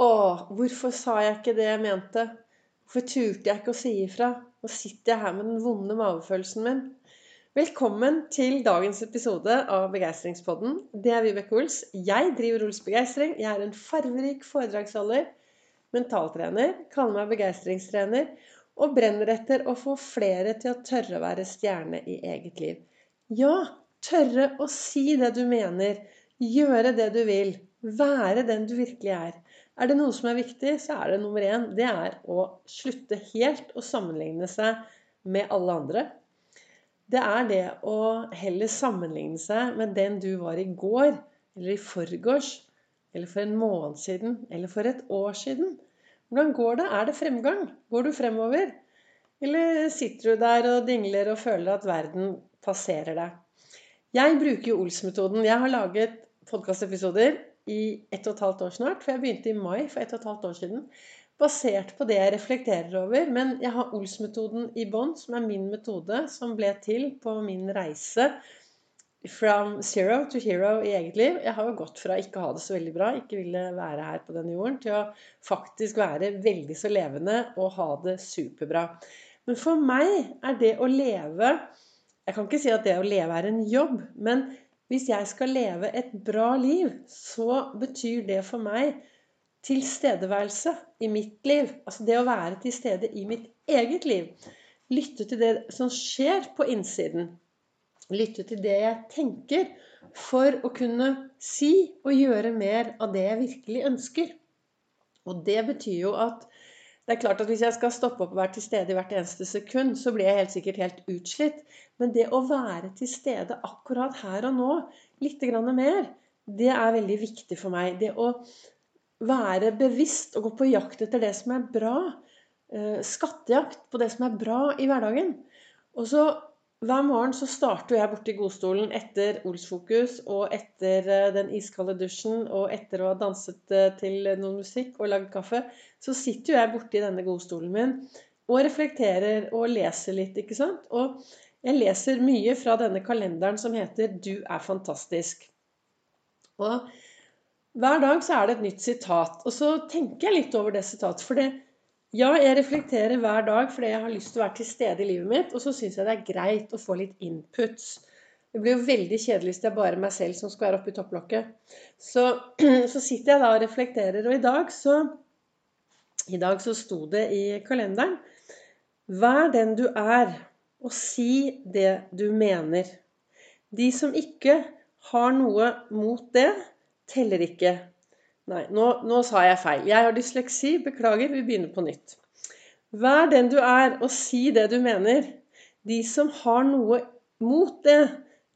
Åh, hvorfor sa jeg ikke det jeg mente? Hvorfor turte jeg ikke å si ifra? Nå sitter jeg her med den vonde magefølelsen min. Velkommen til dagens episode av Begeistringspodden. Det er Vibeke Ols. Jeg driver Ols Begeistring. Jeg er en farverik foredragsholder, mentaltrener, kaller meg begeistringstrener og brenner etter å få flere til å tørre å være stjerne i eget liv. Ja, tørre å si det du mener. Gjøre det du vil. Være den du virkelig er. Er det noe som er viktig, så er det nummer én. Det er å slutte helt å sammenligne seg med alle andre. Det er det å heller sammenligne seg med den du var i går, eller i forgårs, eller for en måned siden, eller for et år siden. Hvordan går det? Er det fremgang? Går du fremover? Eller sitter du der og dingler og føler at verden passerer deg? Jeg bruker jo Ols-metoden. Jeg har laget podkastepisoder i ett og et halvt år snart. For jeg begynte i mai for ett og et halvt år siden. Basert på det jeg reflekterer over. Men jeg har Ols-metoden i bånn, som er min metode, som ble til på min reise from zero to hero i eget liv. Jeg har jo gått fra ikke ha det så veldig bra, ikke ville være her på denne jorden, til å faktisk være veldig så levende og ha det superbra. Men for meg er det å leve Jeg kan ikke si at det å leve er en jobb, men hvis jeg skal leve et bra liv, så betyr det for meg tilstedeværelse i mitt liv. Altså det å være til stede i mitt eget liv. Lytte til det som skjer på innsiden. Lytte til det jeg tenker, for å kunne si og gjøre mer av det jeg virkelig ønsker. Og det betyr jo at det er klart at Hvis jeg skal stoppe opp og være til stede i hvert eneste sekund, så blir jeg helt sikkert helt utslitt. Men det å være til stede akkurat her og nå, litt mer, det er veldig viktig for meg. Det å være bevisst og gå på jakt etter det som er bra. Eh, skattejakt på det som er bra i hverdagen. Og så hver morgen så starter jeg borti godstolen etter Olsfokus og etter eh, den iskalde dusjen og etter å ha danset eh, til noe musikk og lagd kaffe. Så sitter jeg borti denne godstolen min og reflekterer og leser litt, ikke sant. Og jeg leser mye fra denne kalenderen som heter 'Du er fantastisk'. Og hver dag så er det et nytt sitat. Og så tenker jeg litt over det sitatet. For det, ja, jeg reflekterer hver dag fordi jeg har lyst til å være til stede i livet mitt. Og så syns jeg det er greit å få litt inputs. Det blir jo veldig kjedelig hvis det er bare meg selv som skal være oppi topplokket. Så, så sitter jeg da og reflekterer. Og i dag så I dag så sto det i kalenderen Vær den du er, og si det du mener. De som ikke har noe mot det, teller ikke. Nei, nå, nå, sa jeg feil. Jeg har dysleksi. Beklager, vi begynner på nytt. Vær den du er, og si det du mener. De som har noe mot det,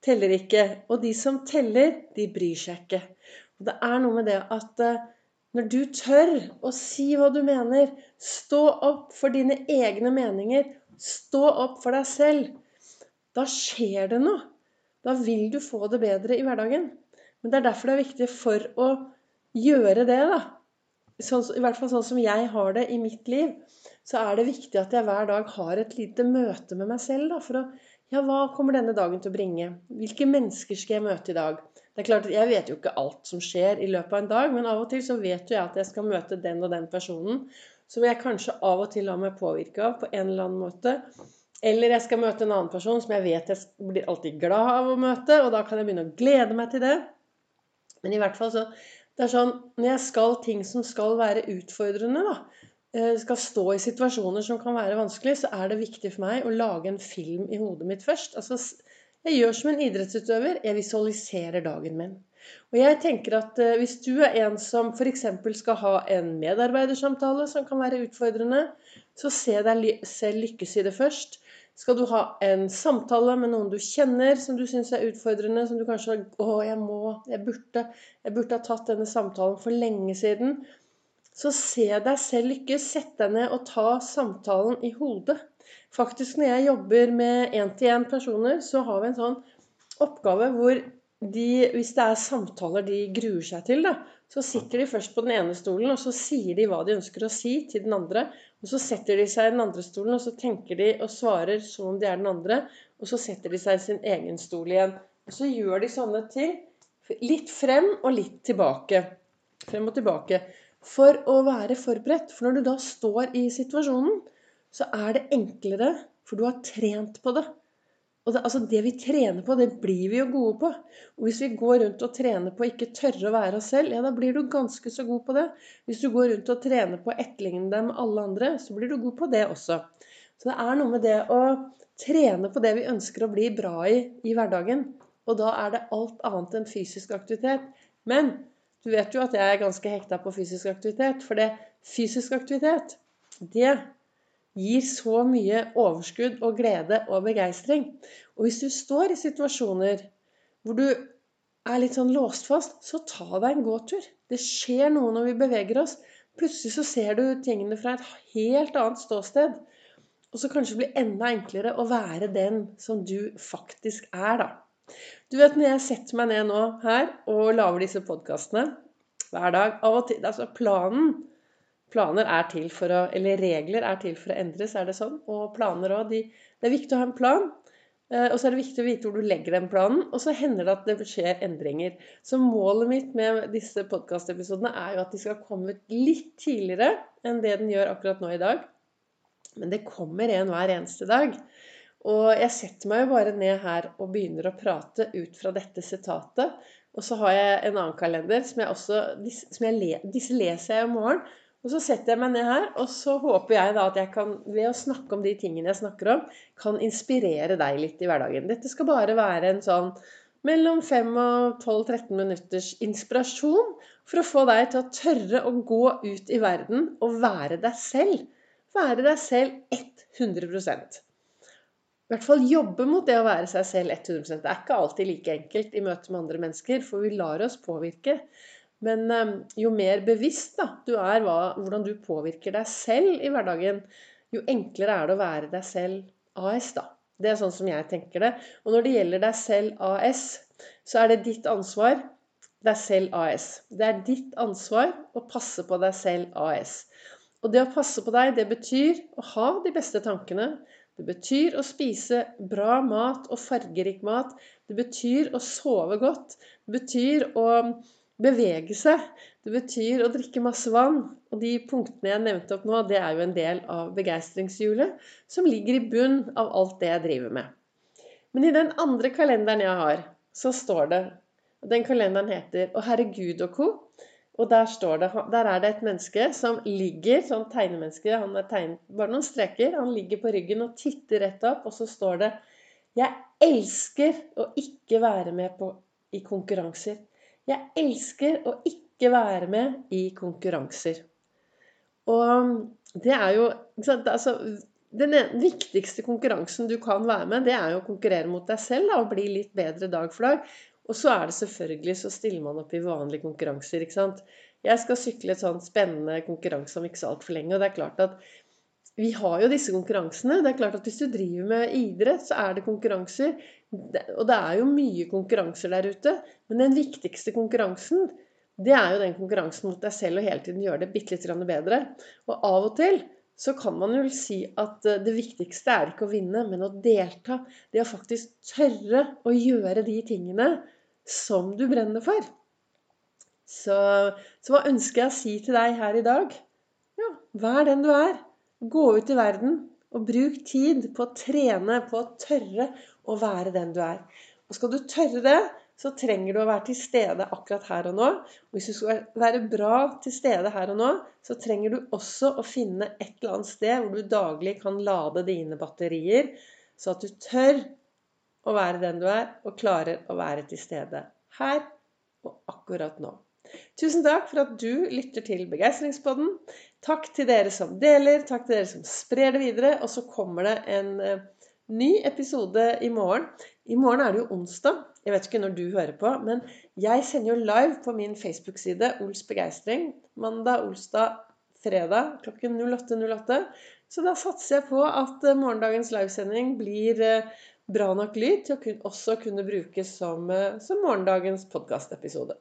teller ikke. Og de som teller, de bryr seg ikke. Og det er noe med det at eh, når du tør å si hva du mener, stå opp for dine egne meninger, stå opp for deg selv, da skjer det noe. Da vil du få det bedre i hverdagen. Men det er derfor det er viktig for å gjøre det, da. Sånn, I hvert fall sånn som jeg har det i mitt liv. Så er det viktig at jeg hver dag har et lite møte med meg selv. da, For å Ja, hva kommer denne dagen til å bringe? Hvilke mennesker skal jeg møte i dag? Det er klart at Jeg vet jo ikke alt som skjer i løpet av en dag, men av og til så vet jo jeg at jeg skal møte den og den personen som jeg kanskje av og til lar meg påvirke av på en eller annen måte. Eller jeg skal møte en annen person som jeg vet jeg blir alltid glad av å møte, og da kan jeg begynne å glede meg til det. Men i hvert fall så det er sånn Når jeg skal ting som skal være utfordrende, da, eh, skal stå i situasjoner som kan være vanskelig, så er det viktig for meg å lage en film i hodet mitt først. Altså, jeg gjør som en idrettsutøver. Jeg visualiserer dagen min. Og jeg tenker at eh, Hvis du er en som f.eks. skal ha en medarbeidersamtale som kan være utfordrende, så se deg selv lykkes i det først. Skal du ha en samtale med noen du kjenner som du syns er utfordrende, som du kanskje 'Å, jeg må jeg burde, jeg burde ha tatt denne samtalen for lenge siden.' Så se deg selv lykkes. Sett deg ned og ta samtalen i hodet. Faktisk når jeg jobber med én-til-én-personer, så har vi en sånn oppgave hvor de, hvis det er samtaler de gruer seg til, da, så sitter de først på den ene stolen, og så sier de hva de ønsker å si til den andre. Og så setter de seg i den andre stolen, og så tenker de og svarer som om de er den andre. Og så setter de seg i sin egen stol igjen. Og så gjør de sånne ting. Litt frem og litt tilbake. Frem og tilbake. for å være forberedt. For når du da står i situasjonen, så er det enklere, for du har trent på det. Og det, altså det vi trener på, det blir vi jo gode på. Og hvis vi går rundt og trener på å ikke tørre å være oss selv, ja, da blir du ganske så god på det. Hvis du går rundt og trener på å etterligne deg med alle andre, så blir du god på det også. Så det er noe med det å trene på det vi ønsker å bli bra i i hverdagen. Og da er det alt annet enn fysisk aktivitet. Men du vet jo at jeg er ganske hekta på fysisk aktivitet. For det fysisk aktivitet, det gir så mye overskudd og glede og begeistring. Og hvis du står i situasjoner hvor du er litt sånn låst fast, så ta deg en gåtur. Det skjer noe når vi beveger oss. Plutselig så ser du tingene fra et helt annet ståsted. Og så kanskje det blir enda enklere å være den som du faktisk er, da. Du vet når jeg setter meg ned nå her og lager disse podkastene hver dag Av og til Altså planen Planer er til for å Eller regler er til for å endres, er det sånn? Og planer òg. De, det er viktig å ha en plan. Eh, og så er det viktig å vite hvor du legger den planen. Og så hender det at det skjer endringer. Så målet mitt med disse podkastepisodene er jo at de skal komme ut litt tidligere enn det den gjør akkurat nå i dag. Men det kommer en hver eneste dag. Og jeg setter meg jo bare ned her og begynner å prate ut fra dette sitatet. Og så har jeg en annen kalender som jeg også som jeg, Disse leser jeg om morgenen. Og så setter jeg meg ned her, og så håper jeg da at jeg kan, ved å snakke om de tingene jeg snakker om, kan inspirere deg litt i hverdagen. Dette skal bare være en sånn mellom 5 og 12-13 minutters inspirasjon for å få deg til å tørre å gå ut i verden og være deg selv. Være deg selv 100% I hvert fall jobbe mot det å være seg selv 100 Det er ikke alltid like enkelt i møte med andre mennesker, for vi lar oss påvirke. Men ehm, jo mer bevisst da, du er hva, hvordan du påvirker deg selv i hverdagen, jo enklere er det å være deg selv AS, da. Det er sånn som jeg tenker det. Og når det gjelder deg selv AS, så er det ditt ansvar deg selv AS. Det er ditt ansvar å passe på deg selv AS. Og det å passe på deg, det betyr å ha de beste tankene. Det betyr å spise bra mat og fargerik mat. Det betyr å sove godt. Det betyr å bevege seg. Det betyr å drikke masse vann. Og de punktene jeg nevnte opp nå, det er jo en del av begeistringshjulet som ligger i bunn av alt det jeg driver med. Men i den andre kalenderen jeg har, så står det og Den kalenderen heter 'Å herregud og co'. Og der, det, der er det et menneske som ligger, sånn tegnemenneske, han er tegnet bare noen streker, han ligger på ryggen og titter rett opp, og så står det 'Jeg elsker å ikke være med på, i konkurranser'. Jeg elsker å ikke være med i konkurranser. Og det er jo altså, Den viktigste konkurransen du kan være med, det er jo å konkurrere mot deg selv da, og bli litt bedre dag for dag. Og så er det selvfølgelig så stiller man opp i vanlige konkurranser. ikke sant? Jeg skal sykle et sånt spennende konkurranse om ikke så altfor lenge. Og det er klart at vi har jo disse konkurransene. Det er klart at Hvis du driver med idrett, så er det konkurranser. Og det er jo mye konkurranser der ute. Men den viktigste konkurransen, det er jo den konkurransen mot deg selv og hele tiden gjøre det bitte litt bedre. Og av og til så kan man jo si at eh, det viktigste er ikke å vinne, men å delta. Det å faktisk tørre å gjøre de tingene som du brenner for. Så, så hva ønsker jeg å si til deg her i dag? Ja, vær den du er. Gå ut i verden og bruk tid på å trene, på å tørre å være den du er. Og skal du tørre det, så trenger du å være til stede akkurat her og nå. Og hvis du skal være bra til stede her og nå, så trenger du også å finne et eller annet sted hvor du daglig kan lade dine batterier, så at du tør å være den du er, og klarer å være til stede her og akkurat nå. Tusen takk for at du lytter til Begeistringspodden. Takk til dere som deler, takk til dere som sprer det videre. Og så kommer det en uh, ny episode i morgen. I morgen er det jo onsdag. Jeg vet ikke når du hører på, men jeg sender jo live på min Facebook-side Ols begeistring. Mandag, onsdag, fredag klokken 08.08. 08. Så da satser jeg på at uh, morgendagens livesending blir uh, bra nok lyd til å også kunne brukes som, som morgendagens podkastepisode.